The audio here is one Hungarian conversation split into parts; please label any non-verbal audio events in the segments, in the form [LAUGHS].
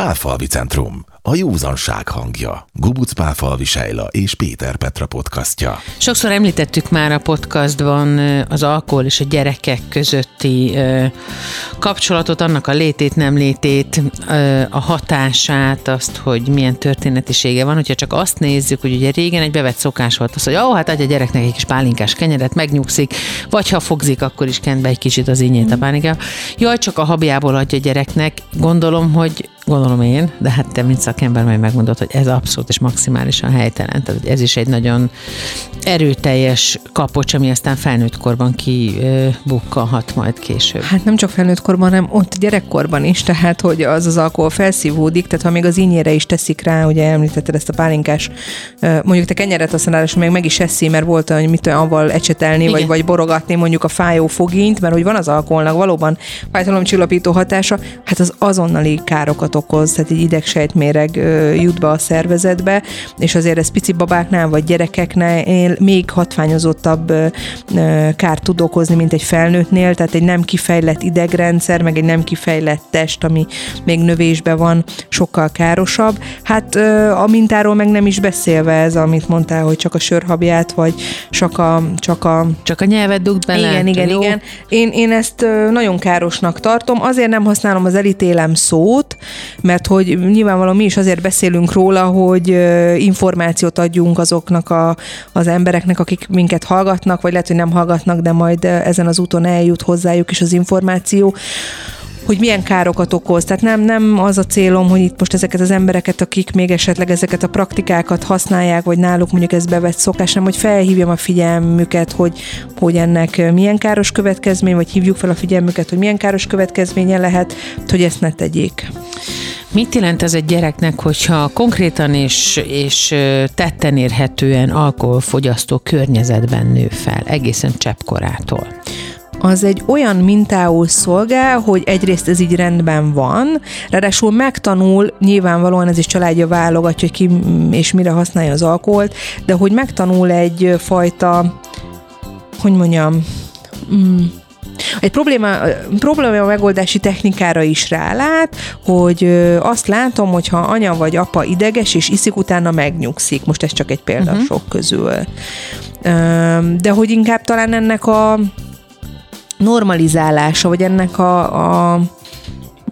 Pálfalvi Centrum, a józanság hangja. Gubuc Pálfalvi Sejla és Péter Petra podcastja. Sokszor említettük már a podcastban az alkohol és a gyerekek közötti kapcsolatot, annak a létét, nem létét, a hatását, azt, hogy milyen történetisége van. Hogyha csak azt nézzük, hogy ugye régen egy bevett szokás volt az, hogy ó, hát adja a gyereknek egy kis pálinkás kenyeret, megnyugszik, vagy ha fogzik, akkor is kent be egy kicsit az ínyét a pálinkába. Jaj, csak a habjából adja a gyereknek. Gondolom, hogy gondolom én, de hát te, mint szakember, majd megmondod, hogy ez abszolút és maximálisan helytelen. Tehát ez is egy nagyon erőteljes kapocs, ami aztán felnőtt korban kibukkanhat majd később. Hát nem csak felnőtt korban, hanem ott gyerekkorban is, tehát hogy az az alkohol felszívódik, tehát ha még az ínyére is teszik rá, ugye említetted ezt a pálinkás, mondjuk te kenyeret használás, és még meg is eszi, mert volt olyan, hogy mit olyan, avval ecsetelni, vagy, vagy borogatni mondjuk a fájó fogint, mert hogy van az alkoholnak valóban fájdalomcsillapító hatása, hát az azonnali károkat károkat okoz, tehát egy idegsejtméreg jut be a szervezetbe, és azért ez pici babáknál vagy gyerekeknél még hatványozottabb kárt tud okozni, mint egy felnőttnél, tehát egy nem kifejlett idegrendszer, meg egy nem kifejlett test, ami még növésbe van, sokkal károsabb. Hát a mintáról meg nem is beszélve ez, amit mondtál, hogy csak a sörhabját, vagy csak a... Csak a, csak a nyelvet dugd bele. Igen, igen, jó? igen. Én, én ezt nagyon károsnak tartom, azért nem használom az elítélem szót, mert hogy nyilvánvalóan mi is azért beszélünk róla, hogy információt adjunk azoknak a, az embereknek, akik minket hallgatnak, vagy lehet, hogy nem hallgatnak, de majd ezen az úton eljut hozzájuk is az információ, hogy milyen károkat okoz. Tehát nem, nem az a célom, hogy itt most ezeket az embereket, akik még esetleg ezeket a praktikákat használják, vagy náluk mondjuk ez bevett szokás, nem, hogy felhívjam a figyelmüket, hogy, hogy ennek milyen káros következmény, vagy hívjuk fel a figyelmüket, hogy milyen káros következménye lehet, hogy ezt ne tegyék. Mit jelent ez egy gyereknek, hogyha konkrétan és, és tetten érhetően alkoholfogyasztó környezetben nő fel, egészen cseppkorától? Az egy olyan mintául szolgál, hogy egyrészt ez így rendben van, ráadásul megtanul, nyilvánvalóan ez is családja válogatja, hogy ki és mire használja az alkoholt, de hogy megtanul egy fajta, hogy mondjam, mm, egy probléma, probléma megoldási technikára is rálát, hogy azt látom, hogy ha anya vagy apa ideges, és iszik, utána megnyugszik. Most ez csak egy példa uh-huh. sok közül. De hogy inkább talán ennek a normalizálása, vagy ennek a, a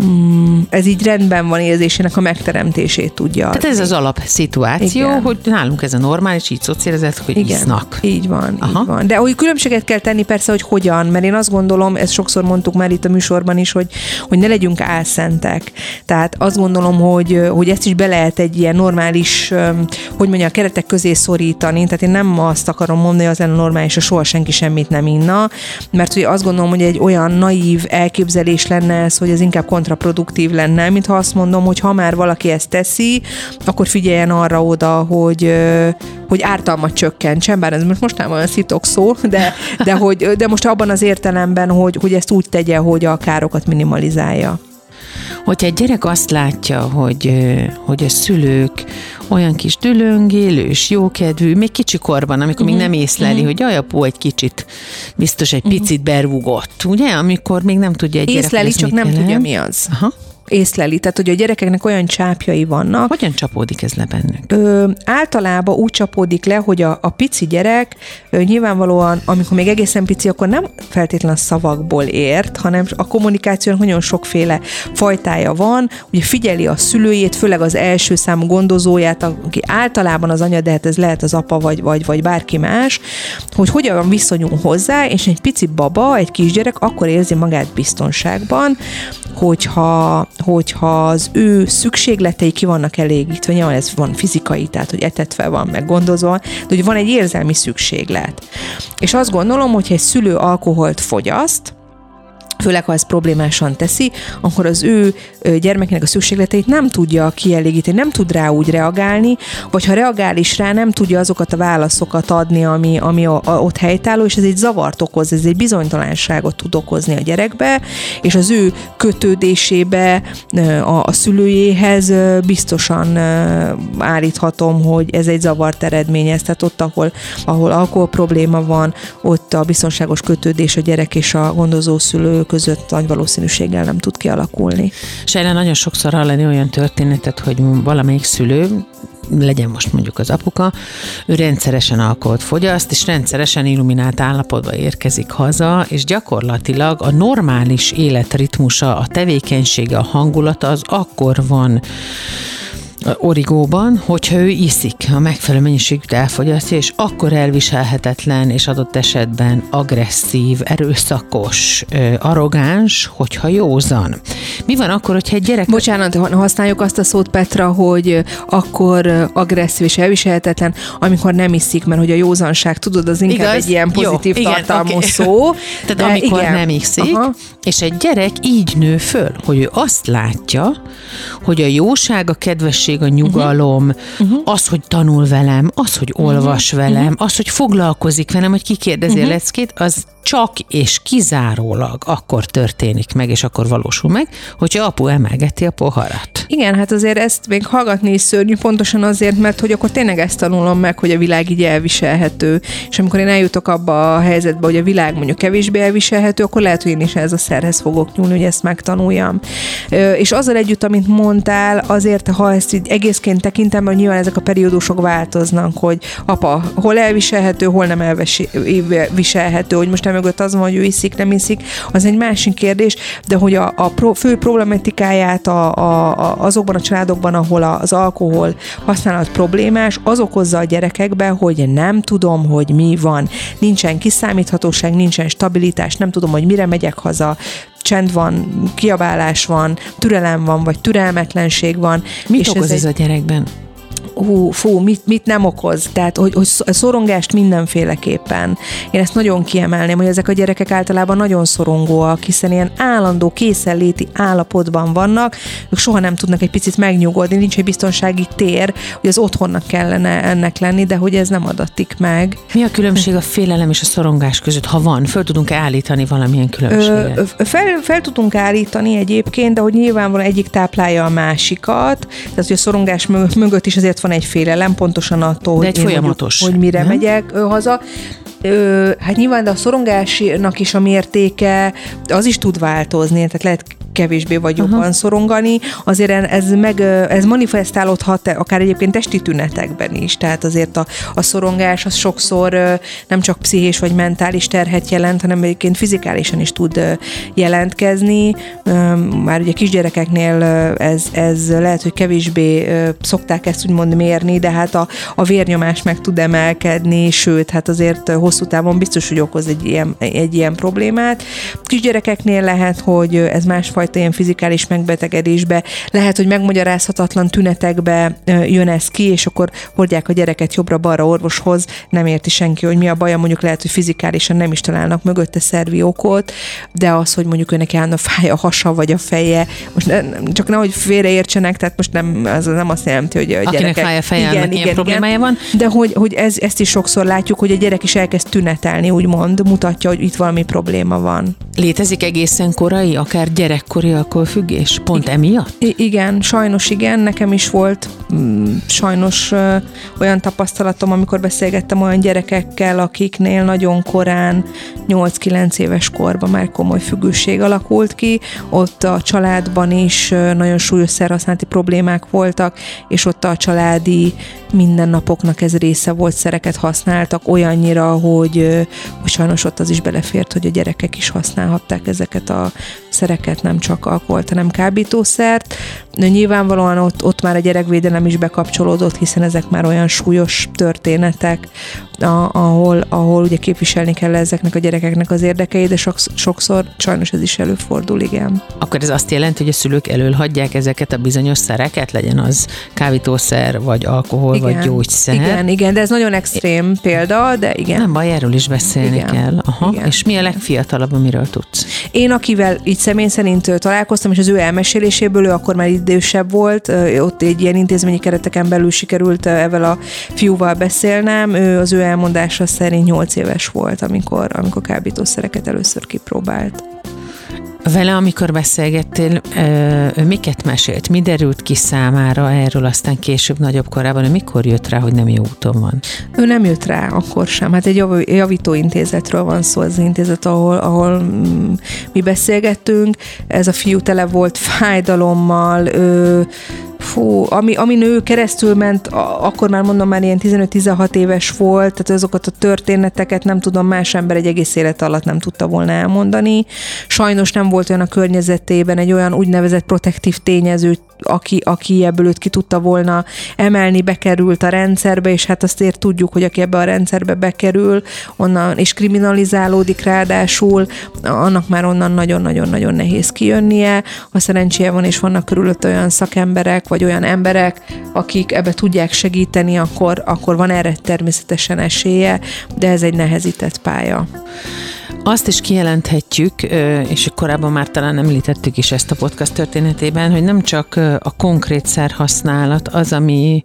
mm, ez így rendben van érzésének a megteremtését tudja. Tehát ez az alapszituáció, Igen. hogy nálunk ez a normális, így szocializáltak, hogy Igen. isznak. Így van, Aha. így van. De hogy különbséget kell tenni persze, hogy hogyan, mert én azt gondolom, ezt sokszor mondtuk már itt a műsorban is, hogy, hogy ne legyünk álszentek. Tehát azt gondolom, hogy, hogy ezt is be lehet egy ilyen normális, hogy mondja, a keretek közé szorítani. Tehát én nem azt akarom mondani, hogy az lenne normális, hogy soha senki semmit nem inna, mert hogy azt gondolom, hogy egy olyan naív elképzelés lenne ez, hogy ez inkább kontraproduktív lenne, mint ha azt mondom, hogy ha már valaki ezt teszi, akkor figyeljen arra oda, hogy, hogy ártalmat csökkentsen, bár ez most nem olyan szitok szó, de, de, hogy, de most abban az értelemben, hogy, hogy ezt úgy tegye, hogy a károkat minimalizálja. Hogyha egy gyerek azt látja, hogy, hogy a szülők olyan kis dülöngélős, jókedvű, még kicsi korban, amikor uh-huh. még nem észleli, uh-huh. hogy jaj, apu egy kicsit, biztos egy uh-huh. picit berúgott, ugye? Amikor még nem tudja egy gyerek, Észleli, csak nem jelent. tudja mi az. Aha észleli, tehát hogy a gyerekeknek olyan csápjai vannak. Hogyan csapódik ez le bennük? Ö, általában úgy csapódik le, hogy a, a pici gyerek ö, nyilvánvalóan, amikor még egészen pici, akkor nem feltétlen szavakból ért, hanem a kommunikációnak nagyon sokféle fajtája van. Ugye figyeli a szülőjét, főleg az első számú gondozóját, aki általában az anya, de hát ez lehet az apa vagy, vagy, vagy bárki más, hogy hogyan viszonyul hozzá, és egy pici baba, egy kisgyerek akkor érzi magát biztonságban, hogyha, hogyha az ő szükségletei ki vannak elégítve, nyilván ez van fizikai, tehát hogy etetve van, meg gondozva, de hogy van egy érzelmi szükséglet. És azt gondolom, hogy egy szülő alkoholt fogyaszt, főleg ha ez problémásan teszi, akkor az ő gyermekének a szükségleteit nem tudja kielégíteni, nem tud rá úgy reagálni, vagy ha reagál is rá, nem tudja azokat a válaszokat adni, ami, ami a, a, ott helytálló, és ez egy zavart okoz, ez egy bizonytalanságot tud okozni a gyerekbe, és az ő kötődésébe a, a szülőjéhez biztosan állíthatom, hogy ez egy zavart eredményez, tehát ott, ahol, ahol alkohol probléma van, ott a biztonságos kötődés a gyerek és a gondozó szülő között nagy valószínűséggel nem tud kialakulni. Sejlen nagyon sokszor hallani olyan történetet, hogy valamelyik szülő legyen most mondjuk az apuka, ő rendszeresen alkoholt fogyaszt, és rendszeresen illuminált állapotba érkezik haza, és gyakorlatilag a normális életritmusa, a tevékenysége, a hangulata az akkor van origóban, hogyha ő iszik, a megfelelő mennyiségűt elfogyasztja, és akkor elviselhetetlen, és adott esetben agresszív, erőszakos, arrogáns, hogyha józan. Mi van akkor, hogyha egy gyerek... Bocsánat, használjuk azt a szót, Petra, hogy akkor agresszív és elviselhetetlen, amikor nem iszik, mert hogy a józanság, tudod, az inkább Igaz? egy ilyen pozitív Jó, tartalmú igen, okay. szó. [LAUGHS] Tehát amikor igen. nem iszik, Aha. és egy gyerek így nő föl, hogy ő azt látja, hogy a jóság, a kedvesség, a nyugalom, uh-huh. az, hogy tanul velem, az, hogy olvas uh-huh. velem, az, hogy foglalkozik velem, hogy kikérdezi uh-huh. a leckét, az csak és kizárólag akkor történik meg, és akkor valósul meg, hogyha apu emelgeti a poharat. Igen, hát azért ezt még hallgatni is szörnyű, pontosan azért, mert hogy akkor tényleg ezt tanulom meg, hogy a világ így elviselhető. És amikor én eljutok abba a helyzetbe, hogy a világ mondjuk kevésbé elviselhető, akkor lehet, hogy én is ez a szerhez fogok nyúlni, hogy ezt megtanuljam. És azzal együtt, amit mondtál, azért, ha ezt így egészként tekintem, hogy nyilván ezek a periódusok változnak, hogy apa, hol elviselhető, hol nem elviselhető, hogy most mögött az van, hogy ő iszik, nem iszik, az egy másik kérdés, de hogy a, a pro, fő problematikáját a, a, a, azokban a családokban, ahol az alkohol használat problémás, az okozza a gyerekekbe, hogy nem tudom, hogy mi van. Nincsen kiszámíthatóság, nincsen stabilitás, nem tudom, hogy mire megyek haza, csend van, kiabálás van, türelem van, vagy türelmetlenség van. Mit és okoz ez, ez egy... a gyerekben? Hú, fú, mit, mit nem okoz. Tehát, hogy, hogy szorongást mindenféleképpen. Én ezt nagyon kiemelném, hogy ezek a gyerekek általában nagyon szorongóak, hiszen ilyen állandó készenléti állapotban vannak, ők soha nem tudnak egy picit megnyugodni, nincs egy biztonsági tér, hogy az otthonnak kellene ennek lenni, de hogy ez nem adatik meg. Mi a különbség a félelem és a szorongás között, ha van? Föl tudunk-e állítani valamilyen különbséget? Ö, fel, fel tudunk állítani egyébként, de hogy nyilvánvalóan egyik táplálja a másikat, tehát hogy a szorongás mögött is azért van egy félelem, pontosan attól, hogy, egy folyamatos, mondjuk, hogy mire nem? megyek haza. Ö, hát nyilván de a szorongásnak is a mértéke az is tud változni, tehát lehet kevésbé vagy jobban Aha. szorongani, azért ez, meg, ez manifestálódhat akár egyébként testi tünetekben is, tehát azért a, a szorongás az sokszor nem csak pszichés vagy mentális terhet jelent, hanem egyébként fizikálisan is tud jelentkezni. Már ugye kisgyerekeknél ez, ez lehet, hogy kevésbé szokták ezt úgymond mérni, de hát a, a vérnyomás meg tud emelkedni, sőt, hát azért hosszú távon biztos, hogy okoz egy ilyen, egy ilyen problémát. Kisgyerekeknél lehet, hogy ez másfajta fajta ilyen fizikális megbetegedésbe, lehet, hogy megmagyarázhatatlan tünetekbe jön ez ki, és akkor hordják a gyereket jobbra-balra orvoshoz, nem érti senki, hogy mi a baja, mondjuk lehet, hogy fizikálisan nem is találnak mögötte szervi okot, de az, hogy mondjuk őnek a fáj a hasa vagy a feje, most ne, csak nehogy félreértsenek, tehát most nem, az nem azt jelenti, hogy a Akinek gyerekek... fáj a feje, igen, igen, ilyen problémája van. De hogy, hogy ez, ezt is sokszor látjuk, hogy a gyerek is elkezd tünetelni, úgymond, mutatja, hogy itt valami probléma van. Létezik egészen korai, akár gyerek gyerekkori alkoholfüggés? Pont I- emiatt? Igen, sajnos igen. Nekem is volt mm, sajnos ö, olyan tapasztalatom, amikor beszélgettem olyan gyerekekkel, akiknél nagyon korán, 8-9 éves korban már komoly függőség alakult ki. Ott a családban is ö, nagyon súlyos szerhasználati problémák voltak, és ott a családi mindennapoknak ez része volt, szereket használtak olyannyira, hogy, hogy sajnos ott az is belefért, hogy a gyerekek is használhatták ezeket a szereket, nem csak alkoholt, hanem kábítószert. Nyilvánvalóan ott, ott már a gyerekvédelem is bekapcsolódott, hiszen ezek már olyan súlyos történetek, a, ahol, ahol ugye képviselni kell ezeknek a gyerekeknek az érdekeit, de sokszor, sajnos ez is előfordul, igen. Akkor ez azt jelenti, hogy a szülők elölhagyják ezeket a bizonyos szereket, legyen az kábítószer, vagy alkohol, igen, vagy gyógyszer. Igen, igen, de ez nagyon extrém példa, de igen. Nem baj, erről is beszélni igen, kell. Aha. Igen. És mi a legfiatalabb, amiről tudsz? Én, akivel így személy szerint találkoztam, és az ő elmeséléséből, ő akkor már idősebb volt, ott egy ilyen intézményi kereteken belül sikerült ezzel a fiúval beszélnem, ő az ő elmondása szerint 8 éves volt, amikor, amikor kábítószereket először kipróbált. Vele, amikor beszélgettél, ő miket mesélt? Mi derült ki számára erről aztán később, nagyobb korában? Ő mikor jött rá, hogy nem jó úton van? Ő nem jött rá akkor sem. Hát egy javítóintézetről van szó, az intézet, ahol, ahol mm, mi beszélgettünk. Ez a fiú tele volt fájdalommal, ő, fú, ami, ami nő keresztül ment, akkor már mondom, már ilyen 15-16 éves volt, tehát azokat a történeteket nem tudom, más ember egy egész élet alatt nem tudta volna elmondani. Sajnos nem volt olyan a környezetében egy olyan úgynevezett protektív tényező, aki, aki ebből őt ki tudta volna emelni, bekerült a rendszerbe, és hát azt tudjuk, hogy aki ebbe a rendszerbe bekerül, onnan és kriminalizálódik ráadásul, annak már onnan nagyon-nagyon-nagyon nehéz kijönnie. A szerencséje van, és vannak körülött olyan szakemberek, vagy olyan emberek, akik ebbe tudják segíteni, akkor, akkor van erre természetesen esélye, de ez egy nehezített pálya. Azt is kijelenthetjük, és korábban már talán említettük is ezt a podcast történetében, hogy nem csak a konkrét szerhasználat az, ami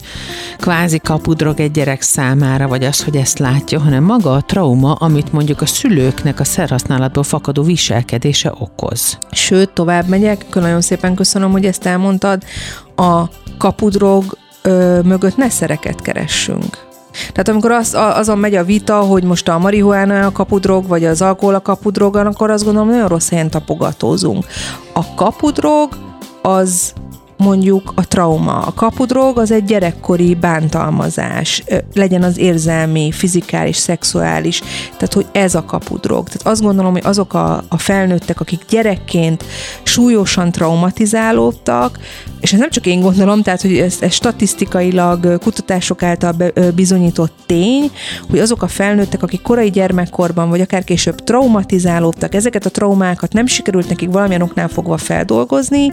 kvázi kapudrog egy gyerek számára, vagy az, hogy ezt látja, hanem maga a trauma, amit mondjuk a szülőknek a szerhasználatból fakadó viselkedése okoz. Sőt, tovább megyek, nagyon szépen köszönöm, hogy ezt elmondtad, a kapudrog ö, mögött ne szereket keressünk. Tehát amikor az, azon megy a vita, hogy most a marihuána a kapudrog, vagy az alkohol a kapudrog, akkor azt gondolom, nagyon rossz helyen tapogatózunk. A kapudrog az mondjuk a trauma. A kapudrog az egy gyerekkori bántalmazás, legyen az érzelmi, fizikális, szexuális, tehát hogy ez a kapudrog. Tehát azt gondolom, hogy azok a, a felnőttek, akik gyerekként súlyosan traumatizálódtak, és ez nem csak én gondolom, tehát hogy ez, ez statisztikailag kutatások által be, bizonyított tény, hogy azok a felnőttek, akik korai gyermekkorban, vagy akár később traumatizálódtak, ezeket a traumákat nem sikerült nekik valamilyen oknál fogva feldolgozni,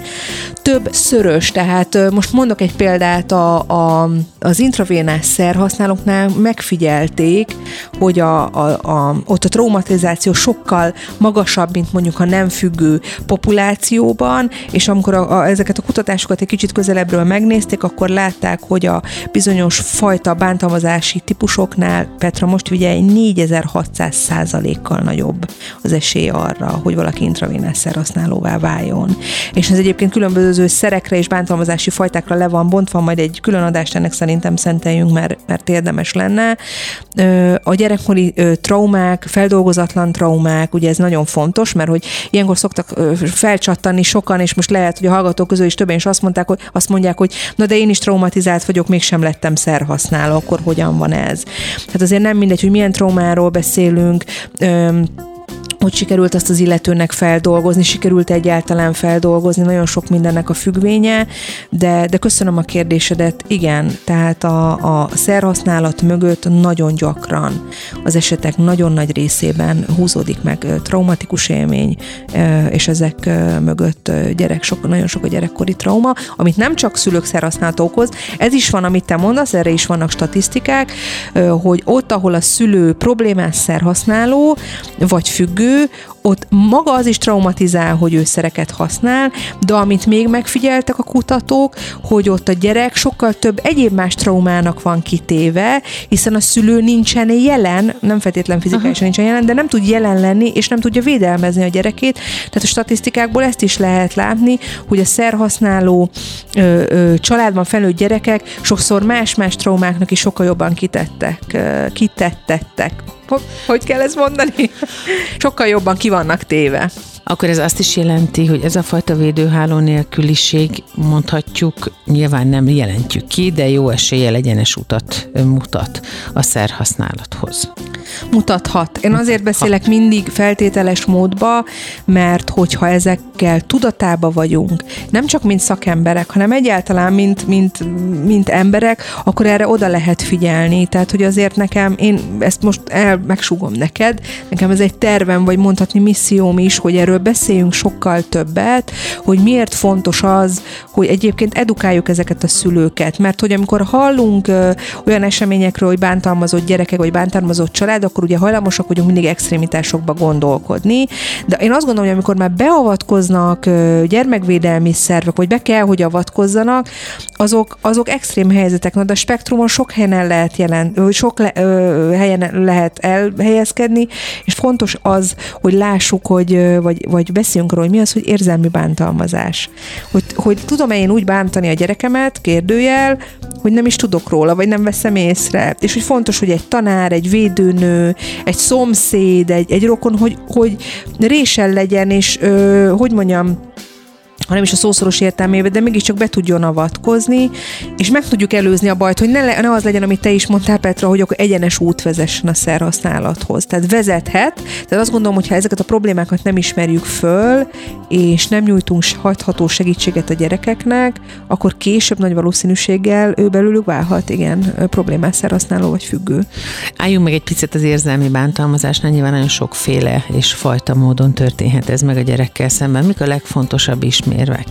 több szörös vörös, tehát most mondok egy példát, a, a, az intravénás szerhasználóknál megfigyelték, hogy a, a, a, ott a traumatizáció sokkal magasabb, mint mondjuk a nem függő populációban, és amikor a, a, ezeket a kutatásokat egy kicsit közelebbről megnézték, akkor látták, hogy a bizonyos fajta bántalmazási típusoknál, Petra, most ugye 4600 százalékkal nagyobb az esély arra, hogy valaki intravénás szerhasználóvá váljon. És ez egyébként különböző szerekre és bántalmazási fajtákra le van bontva, majd egy külön adást ennek szerintem szenteljünk, mert, mert érdemes lenne. A gyerekkori traumák, feldolgozatlan traumák, ugye ez nagyon fontos, mert hogy ilyenkor szoktak felcsattani sokan, és most lehet, hogy a hallgatók közül is többen is azt mondták, hogy azt mondják, hogy na de én is traumatizált vagyok, mégsem lettem szerhasználó, akkor hogyan van ez? Hát azért nem mindegy, hogy milyen traumáról beszélünk, hogy sikerült azt az illetőnek feldolgozni, sikerült egyáltalán feldolgozni, nagyon sok mindennek a függvénye, de, de köszönöm a kérdésedet, igen, tehát a, a szerhasználat mögött nagyon gyakran az esetek nagyon nagy részében húzódik meg traumatikus élmény, és ezek mögött gyerek, sok, nagyon sok a gyerekkori trauma, amit nem csak szülők szerhasználat okoz, ez is van, amit te mondasz, erre is vannak statisztikák, hogy ott, ahol a szülő problémás szerhasználó, vagy függő, ott maga az is traumatizál, hogy ő szereket használ, de amit még megfigyeltek a kutatók, hogy ott a gyerek sokkal több egyéb más traumának van kitéve, hiszen a szülő nincsen jelen, nem feltétlen fizikálisan Aha. nincsen jelen, de nem tud jelen lenni, és nem tudja védelmezni a gyerekét. Tehát a statisztikákból ezt is lehet látni, hogy a szerhasználó ö, ö, családban felnőtt gyerekek sokszor más-más traumáknak is sokkal jobban kitettek, ö, kitettettek hogy kell ezt mondani? Sokkal jobban ki vannak téve. Akkor ez azt is jelenti, hogy ez a fajta védőháló nélküliség, mondhatjuk, nyilván nem jelentjük ki, de jó esélye egyenes utat mutat a szerhasználathoz. Mutathat. Én azért beszélek mindig feltételes módba, mert hogyha ezekkel tudatába vagyunk, nem csak mint szakemberek, hanem egyáltalán mint, mint, mint emberek, akkor erre oda lehet figyelni. Tehát, hogy azért nekem, én ezt most el megsúgom neked, nekem ez egy tervem, vagy mondhatni misszióm is, hogy erről beszéljünk sokkal többet, hogy miért fontos az, hogy egyébként edukáljuk ezeket a szülőket, mert hogy amikor hallunk ö, olyan eseményekről, hogy bántalmazott gyerekek, vagy bántalmazott család, akkor ugye hajlamosak vagyunk mindig extrémitásokba gondolkodni, de én azt gondolom, hogy amikor már beavatkozunk avatkoznak gyermekvédelmi szervek, vagy be kell, hogy avatkozzanak, azok, azok extrém helyzetek. Na, de a spektrumon sok helyen el lehet jelen, sok le, ö, helyen lehet elhelyezkedni, és fontos az, hogy lássuk, hogy, vagy, vagy beszéljünk arról, hogy mi az, hogy érzelmi bántalmazás. Hogy, hogy tudom-e én úgy bántani a gyerekemet, kérdőjel, hogy nem is tudok róla, vagy nem veszem észre. És hogy fontos, hogy egy tanár, egy védőnő, egy szomszéd, egy, egy rokon, hogy, hogy résel legyen, és ö, hogy mondjam, hanem is a szószoros értelmében, de mégiscsak be tudjon avatkozni, és meg tudjuk előzni a bajt, hogy ne, ne az legyen, amit te is mondtál, Petra, hogy akkor egyenes út vezessen a szerhasználathoz. Tehát vezethet, tehát azt gondolom, hogy ha ezeket a problémákat nem ismerjük föl, és nem nyújtunk hagyható segítséget a gyerekeknek, akkor később nagy valószínűséggel ő belőlük válhat, igen, problémás szerhasználó vagy függő. Álljunk meg egy picit az érzelmi bántalmazásnál, nyilván nagyon sokféle és fajta módon történhet ez meg a gyerekkel szemben. Mik a legfontosabb ismét mérvek?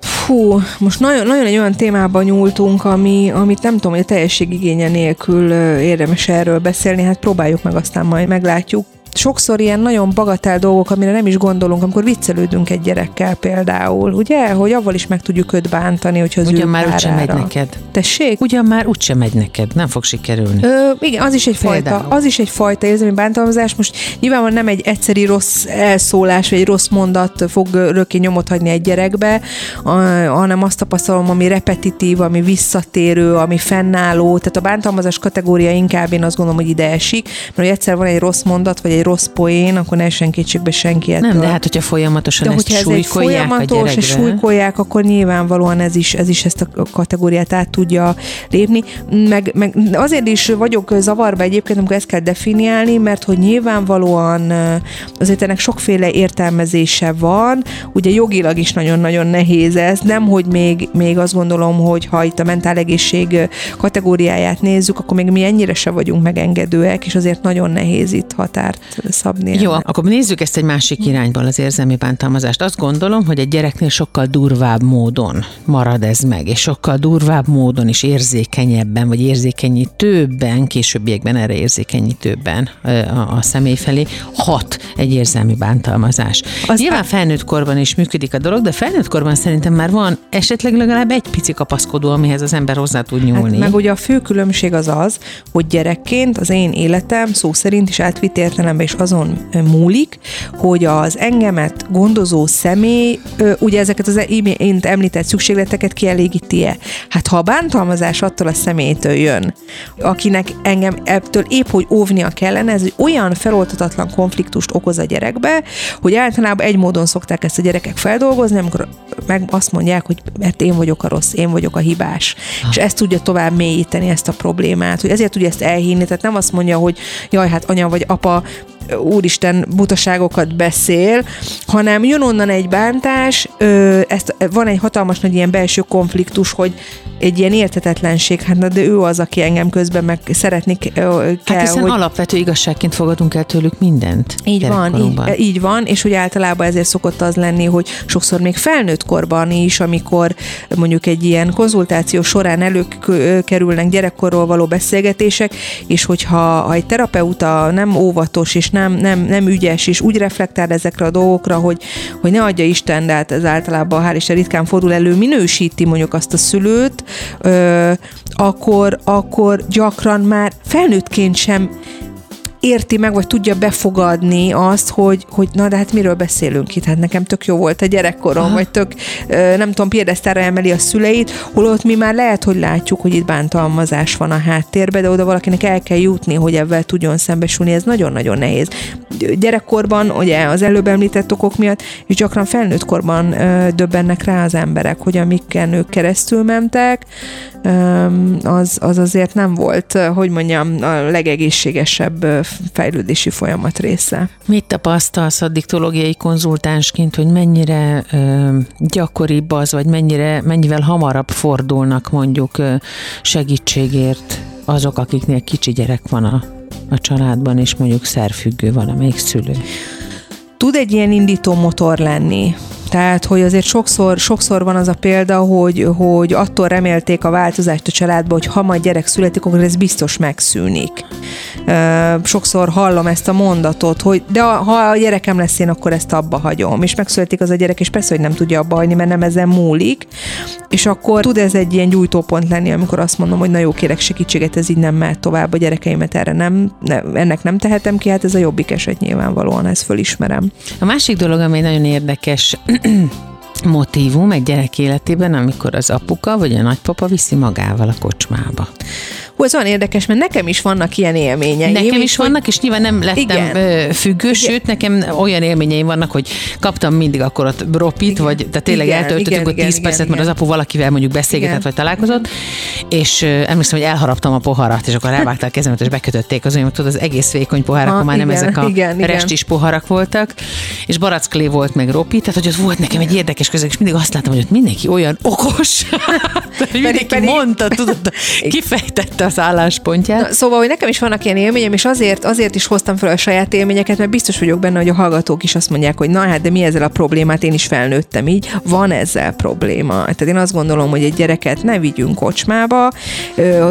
Fú, most nagyon, nagyon egy olyan témába nyúltunk, ami, amit nem tudom, hogy a teljesség igénye nélkül érdemes erről beszélni, hát próbáljuk meg, aztán majd meglátjuk sokszor ilyen nagyon bagatel dolgok, amire nem is gondolunk, amikor viccelődünk egy gyerekkel például, ugye? Hogy avval is meg tudjuk őt bántani, hogy az Ugyan már úgysem megy neked. Tessék? Ugyan már úgysem megy neked, nem fog sikerülni. Ö, igen, az is egy fajta, az is egy fajta érzelmi bántalmazás. Most nyilvánvalóan nem egy egyszeri rossz elszólás, vagy egy rossz mondat fog örökké nyomot hagyni egy gyerekbe, hanem azt tapasztalom, ami repetitív, ami visszatérő, ami fennálló. Tehát a bántalmazás kategória inkább én azt gondolom, hogy ide esik, mert hogy egyszer van egy rossz mondat, vagy egy rossz poén, akkor ne essen kétségbe senki ettől. Nem, de hát hogyha folyamatosan de ezt hogyha ez folyamatos, és súlykolják, akkor nyilvánvalóan ez is, ez is ezt a kategóriát át tudja lépni. Meg, meg azért is vagyok zavarba egyébként, amikor ezt kell definiálni, mert hogy nyilvánvalóan azért ennek sokféle értelmezése van, ugye jogilag is nagyon-nagyon nehéz ez, nem, hogy még, még azt gondolom, hogy ha itt a mentálegészség kategóriáját nézzük, akkor még mi ennyire se vagyunk megengedőek, és azért nagyon nehéz itt határt szabni. Jó, akkor nézzük ezt egy másik irányból, az érzelmi bántalmazást. Azt gondolom, hogy egy gyereknél sokkal durvább módon marad ez meg, és sokkal durvább módon is érzékenyebben, vagy érzékenyítőbben, későbbiekben erre érzékenyítőbben a, a személy felé hat egy érzelmi bántalmazás. Az Nyilván felnőtt korban is működik a dolog, de felnőtt korban szerintem már van esetleg legalább egy pici kapaszkodó, amihez az ember hozzá tud nyúlni. Hát meg ugye a fő különbség az az, hogy gyerekként az én életem szó szerint is átvitt értelemben is azon múlik, hogy az engemet gondozó személy ugye ezeket az imént említett szükségleteket kielégíti-e. Hát ha a bántalmazás attól a személytől jön, akinek engem ebből épp hogy óvnia kellene, ez egy olyan feloltatatlan konfliktust okoz a gyerekbe, hogy általában egy módon szokták ezt a gyerekek feldolgozni, amikor meg azt mondják, hogy mert én vagyok a rossz, én vagyok a hibás. Ha. És ezt tudja tovább mélyíteni ezt a problémát, hogy ezért tudja ezt elhinni, tehát nem azt mondja, hogy jaj, hát anya vagy apa úristen butaságokat beszél, hanem jön onnan egy bántás, ö, ezt, van egy hatalmas nagy ilyen belső konfliktus, hogy egy ilyen értetetlenség, hát na, de ő az, aki engem közben meg szeretni kell. Hát hiszen hogy... alapvető igazságként fogadunk el tőlük mindent. Így van, így, így van, és hogy általában ezért szokott az lenni, hogy sokszor még felnőtt korban is, amikor mondjuk egy ilyen konzultáció során előkerülnek gyerekkorról való beszélgetések, és hogyha ha egy terapeuta nem óvatos és nem, nem, nem ügyes, és úgy reflektál ezekre a dolgokra, hogy, hogy ne adja Isten, de hát ez általában hál' Isten ritkán fordul elő, minősíti mondjuk azt a szülőt, ö, akkor, akkor gyakran már felnőttként sem érti meg, vagy tudja befogadni azt, hogy, hogy na de hát miről beszélünk itt, hát nekem tök jó volt a gyerekkorom, Aha. vagy tök, nem tudom, piedesztára emeli a szüleit, holott mi már lehet, hogy látjuk, hogy itt bántalmazás van a háttérben, de oda valakinek el kell jutni, hogy ebben tudjon szembesülni, ez nagyon-nagyon nehéz. Gyerekkorban, ugye az előbb említett okok miatt, és gyakran felnőtt korban döbbennek rá az emberek, hogy amikkel ők keresztül mentek, az, az azért nem volt, hogy mondjam, a legegészségesebb fejlődési folyamat része. Mit tapasztalsz a diktológiai konzultánsként, hogy mennyire gyakoribb az, vagy mennyire, mennyivel hamarabb fordulnak mondjuk segítségért azok, akiknél kicsi gyerek van a, a családban, és mondjuk szerfüggő valamelyik szülő? Tud egy ilyen indító motor lenni, Tehát, hogy azért sokszor, sokszor van az a példa, hogy, hogy attól remélték a változást a családba, hogy ha majd gyerek születik, akkor ez biztos megszűnik. Sokszor hallom ezt a mondatot, hogy de ha a gyerekem lesz én, akkor ezt abba hagyom. És megszületik az a gyerek, és persze, hogy nem tudja abba hagyni, mert nem ezen múlik. És akkor tud ez egy ilyen gyújtópont lenni, amikor azt mondom, hogy na jó, kérek segítséget, ez így nem mehet tovább, a gyerekeimet erre nem, ne, ennek nem tehetem ki, hát ez a jobbik eset nyilvánvalóan, ezt fölismerem. A másik dolog, ami nagyon érdekes, motívum egy gyerek életében, amikor az apuka vagy a nagypapa viszi magával a kocsmába. Hú, ez olyan érdekes, mert nekem is vannak ilyen élményeim. Nekem is vannak, és nyilván nem lettem igen. függő, sőt, nekem olyan élményeim vannak, hogy kaptam mindig akkor ott ropit, igen. vagy tehát tényleg igen, eltöltöttük ott 10 percet, igen. mert az apu valakivel mondjuk beszélgetett, igen. vagy találkozott, és emlékszem, hogy elharaptam a poharat, és akkor elvágták kezemet, és bekötötték az olyan, tudod, az egész vékony poharak, ha, már igen, nem ezek a igen, restis igen. poharak voltak, és baracklé volt meg ropi, tehát hogy ott volt nekem egy érdekes közeg, és mindig azt láttam, hogy ott mindenki olyan okos, [LAUGHS] mindenki pedig, mondta, tudod, kifejtette az álláspontját. Na, szóval, hogy nekem is vannak ilyen élményem, és azért, azért is hoztam fel a saját élményeket, mert biztos vagyok benne, hogy a hallgatók is azt mondják, hogy na hát, de mi ezzel a problémát, én is felnőttem így. Van ezzel probléma. Tehát én azt gondolom, hogy egy gyereket ne vigyünk kocsmába.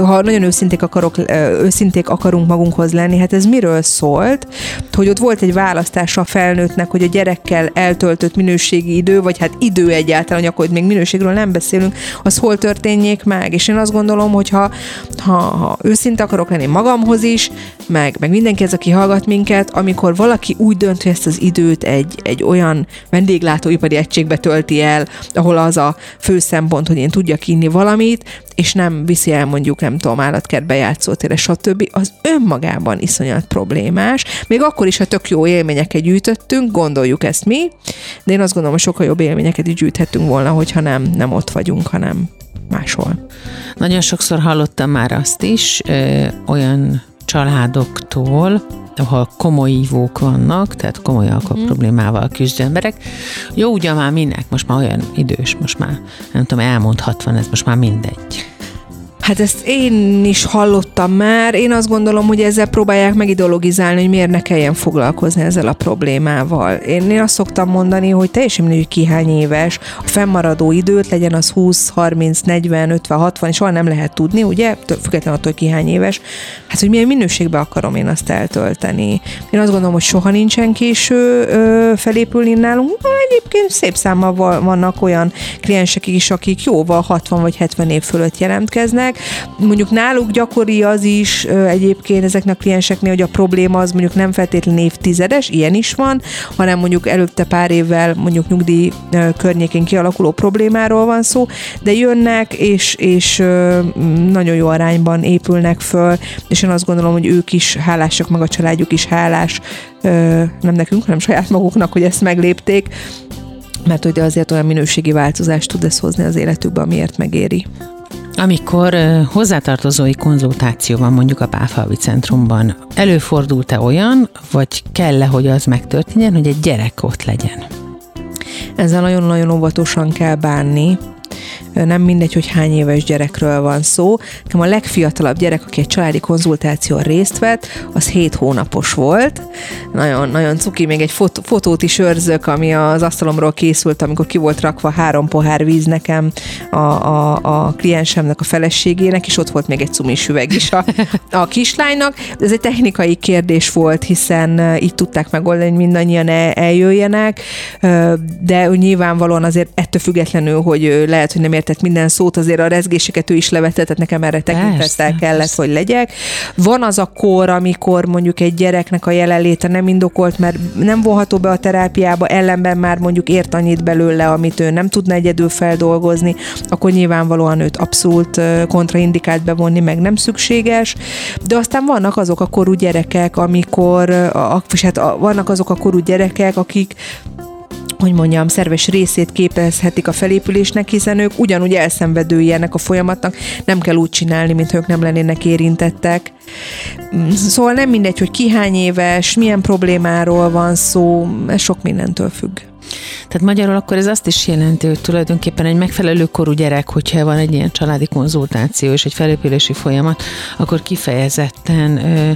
Ha nagyon őszinték, akarok, őszinték akarunk magunkhoz lenni, hát ez miről szólt? Hogy ott volt egy választása a felnőttnek, hogy a gyerekkel eltöltött minőségi idő, vagy hát idő egyáltalán, hogy akkor még minőségről nem beszélünk, az hol történjék meg. És én azt gondolom, hogy ha, ha, ha őszinte akarok lenni magamhoz is, meg, meg mindenki ez, aki hallgat minket, amikor valaki úgy dönt, hogy ezt az időt egy, egy olyan vendéglátóipari egységbe tölti el, ahol az a fő szempont, hogy én tudjak inni valamit, és nem viszi el mondjuk, nem tudom, állatkertbe játszótére, stb., az önmagában iszonyat problémás. Még akkor is, ha tök jó élményeket gyűjtöttünk, gondoljuk ezt mi, de én azt gondolom, hogy sokkal jobb élményeket is gyűjthettünk volna, hogyha nem, nem ott vagyunk, hanem máshol. Nagyon sokszor hallottam már azt is ö, olyan családoktól, ahol komoly ívók vannak, tehát komoly alkohol mm. problémával küzdő emberek. Jó, ugye már minek, most már olyan idős, most már nem tudom, elmondhatvan, ez most már mindegy. Hát ezt én is hallottam már. Én azt gondolom, hogy ezzel próbálják megideologizálni, hogy miért ne kelljen foglalkozni ezzel a problémával. Én, én azt szoktam mondani, hogy teljesen mindegy, hogy ki hány éves, a fennmaradó időt legyen az 20, 30, 40, 50, 60, és soha nem lehet tudni, ugye, függetlenül attól, hogy ki hány éves, hát hogy milyen minőségbe akarom én azt eltölteni. Én azt gondolom, hogy soha nincsen késő ö, felépülni nálunk. Egyébként szép számmal vannak olyan kliensek is, akik jóval 60 vagy 70 év fölött jelentkeznek, Mondjuk náluk gyakori az is egyébként ezeknek a klienseknél, hogy a probléma az mondjuk nem feltétlenül évtizedes, ilyen is van, hanem mondjuk előtte pár évvel mondjuk nyugdíj környékén kialakuló problémáról van szó, de jönnek, és, és nagyon jó arányban épülnek föl, és én azt gondolom, hogy ők is hálásak, meg a családjuk is hálás, nem nekünk, hanem saját maguknak, hogy ezt meglépték, mert hogy azért olyan minőségi változást tud ez hozni az életükbe, amiért megéri. Amikor hozzátartozói konzultáció van mondjuk a Páfalvi Centrumban, előfordult-e olyan, vagy kell-e, hogy az megtörténjen, hogy egy gyerek ott legyen? Ezzel nagyon-nagyon óvatosan kell bánni, nem mindegy, hogy hány éves gyerekről van szó. Nekem a legfiatalabb gyerek, aki egy családi konzultáción részt vett, az 7 hónapos volt. Nagyon, nagyon cuki, még egy fot- fotót is őrzök, ami az asztalomról készült, amikor ki volt rakva három pohár víz nekem a, a, a kliensemnek, a feleségének, és ott volt még egy cumis üveg is a, a kislánynak. Ez egy technikai kérdés volt, hiszen így tudták megoldani, hogy mindannyian el, eljöjjenek, de nyilvánvalóan azért ettől függetlenül, hogy lehet, hogy nem ért értett minden szót, azért a rezgéseket ő is levetett, tehát nekem erre tekintettel kellett, persze. hogy legyek. Van az a kor, amikor mondjuk egy gyereknek a jelenléte nem indokolt, mert nem vonható be a terápiába, ellenben már mondjuk ért annyit belőle, amit ő nem tudna egyedül feldolgozni, akkor nyilvánvalóan őt abszolút kontraindikált bevonni, meg nem szükséges. De aztán vannak azok a korú gyerekek, amikor, a, hát vannak azok a korú gyerekek, akik hogy mondjam, szerves részét képezhetik a felépülésnek, hiszen ők ugyanúgy elszenvedői ennek a folyamatnak, nem kell úgy csinálni, mint ők nem lennének érintettek. Mm, szóval nem mindegy, hogy ki hány éves, milyen problémáról van szó, ez sok mindentől függ. Tehát magyarul akkor ez azt is jelenti, hogy tulajdonképpen egy megfelelő korú gyerek, hogyha van egy ilyen családi konzultáció és egy felépülési folyamat, akkor kifejezetten ö,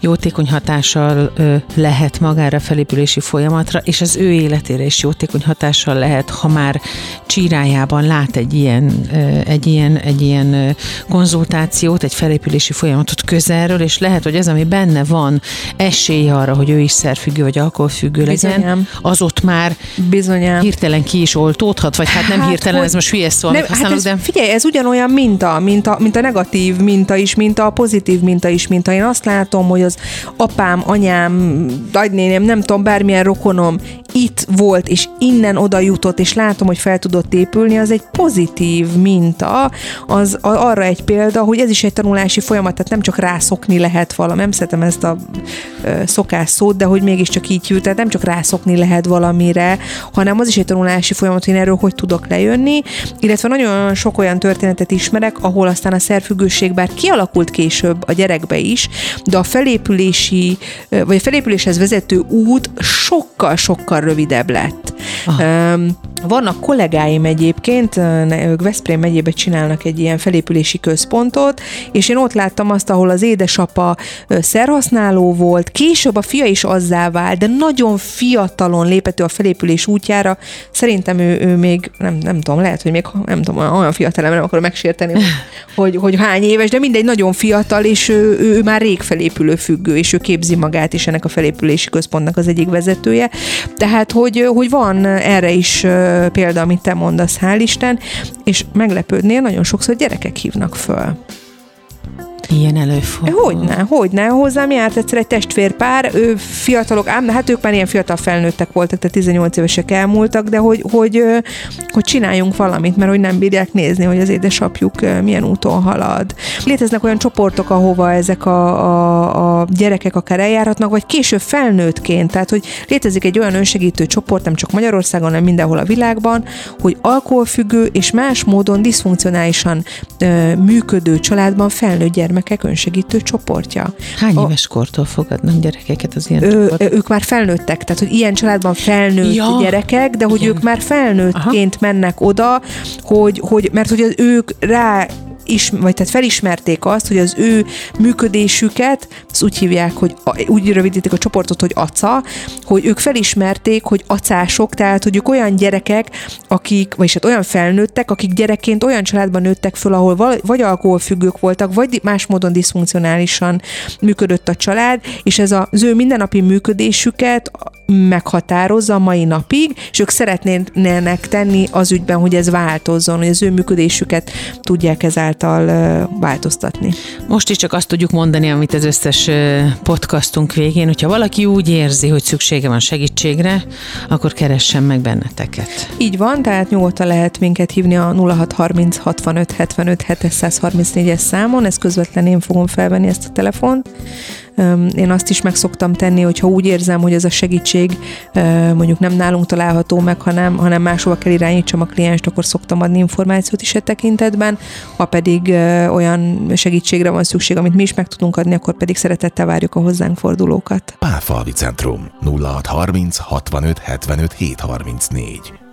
jótékony hatással ö, lehet magára a felépülési folyamatra, és az ő életére is jótékony hatással lehet, ha már csírájában lát egy ilyen, ö, egy ilyen, egy ilyen ö, konzultációt, egy felépülési folyamatot közelről, és lehet, hogy ez, ami benne van, esély arra, hogy ő is szerfüggő vagy alkoholfüggő legyen, Bizonyám. az ott már Bizonyám. hirtelen ki is oltódhat, vagy hát nem Hát, hirtelen, hogy- ez most hülye szó, amit Nem, hát használok, ez, de... Figyelj, ez ugyanolyan minta, mint a, mint a negatív minta is, mint a pozitív minta is, mint a én azt látom, hogy az apám, anyám, nagynéném, nem tudom, bármilyen rokonom itt volt, és innen oda jutott, és látom, hogy fel tudott épülni, az egy pozitív minta, az arra egy példa, hogy ez is egy tanulási folyamat, tehát nem csak rászokni lehet valami, nem szeretem ezt a szokás szót, de hogy mégiscsak így jut, tehát nem csak rászokni lehet valamire, hanem az is egy tanulási folyamat, hogy én erről hogy tudok lejönni, illetve nagyon sok olyan történetet ismerek, ahol aztán a szerfüggőség bár kialakult később a gyerekbe is, de a felépülési, vagy a felépüléshez vezető út sokkal-sokkal rövidebb lett. Aha. Öm, Vannak kollégáim egyébként, ők Veszprém megyében csinálnak egy ilyen felépülési központot, és én ott láttam azt, ahol az édesapa szerhasználó volt, később a fia is azzá vált, de nagyon fiatalon lépett ő a felépülés útjára. Szerintem ő, ő még, nem, nem tudom, lehet, hogy még nem tudom, olyan fiatal nem akarom megsérteni, hogy, [LAUGHS] hogy, hogy hány éves, de mindegy, nagyon fiatal, és ő, ő, ő már rég felépülő függő, és ő képzi magát is ennek a felépülési központnak az egyik vezetője. Tehát, hogy, hogy van erre is ö, példa, amit te mondasz, hál' Isten, és meglepődnél, nagyon sokszor gyerekek hívnak föl. Ilyen előfordul. Hogyne, hogyne. Hozzám járt egyszer egy testvérpár, ő fiatalok, ám hát ők már ilyen fiatal felnőttek voltak, tehát 18 évesek elmúltak, de hogy, hogy, hogy csináljunk valamit, mert hogy nem bírják nézni, hogy az édesapjuk milyen úton halad. Léteznek olyan csoportok, ahova ezek a, a, a gyerekek akár eljárhatnak, vagy később felnőttként, tehát hogy létezik egy olyan önsegítő csoport, nem csak Magyarországon, hanem mindenhol a világban, hogy alkoholfüggő és más módon diszfunkcionálisan ö, működő családban felnőtt gyermekek önsegítő csoportja. Hány A- éves kortól fogadnak gyerekeket az ilyen Ö, csoport? ők már felnőttek, tehát hogy ilyen családban felnőtt Ja. gyerekek, de hogy Igen. ők már felnőttként mennek oda, hogy, hogy mert hogy az ők rá is, vagy tehát felismerték azt, hogy az ő működésüket, ezt úgy hívják, hogy úgy rövidítik a csoportot, hogy aca, hogy ők felismerték, hogy acások, tehát hogy ők olyan gyerekek, akik, vagyis hát olyan felnőttek, akik gyerekként olyan családban nőttek föl, ahol vagy alkoholfüggők voltak, vagy más módon diszfunkcionálisan működött a család, és ez az ő mindennapi működésüket meghatározza a mai napig, és ők szeretnének tenni az ügyben, hogy ez változzon, hogy az ő működésüket tudják ezáltal változtatni. Most is csak azt tudjuk mondani, amit az összes podcastunk végén, hogyha valaki úgy érzi, hogy szüksége van segítségre, akkor keressen meg benneteket. Így van, tehát nyugodtan lehet minket hívni a 0630 65 75 734-es számon, ez közvetlen én fogom felvenni ezt a telefont. Én azt is meg szoktam tenni, hogyha úgy érzem, hogy ez a segítség mondjuk nem nálunk található meg, hanem, hanem máshova kell irányítsam a klienst, akkor szoktam adni információt is e tekintetben. Ha pedig olyan segítségre van szükség, amit mi is meg tudunk adni, akkor pedig szeretettel várjuk a hozzánk fordulókat. Pálfalvi Centrum 0630 65 75 734.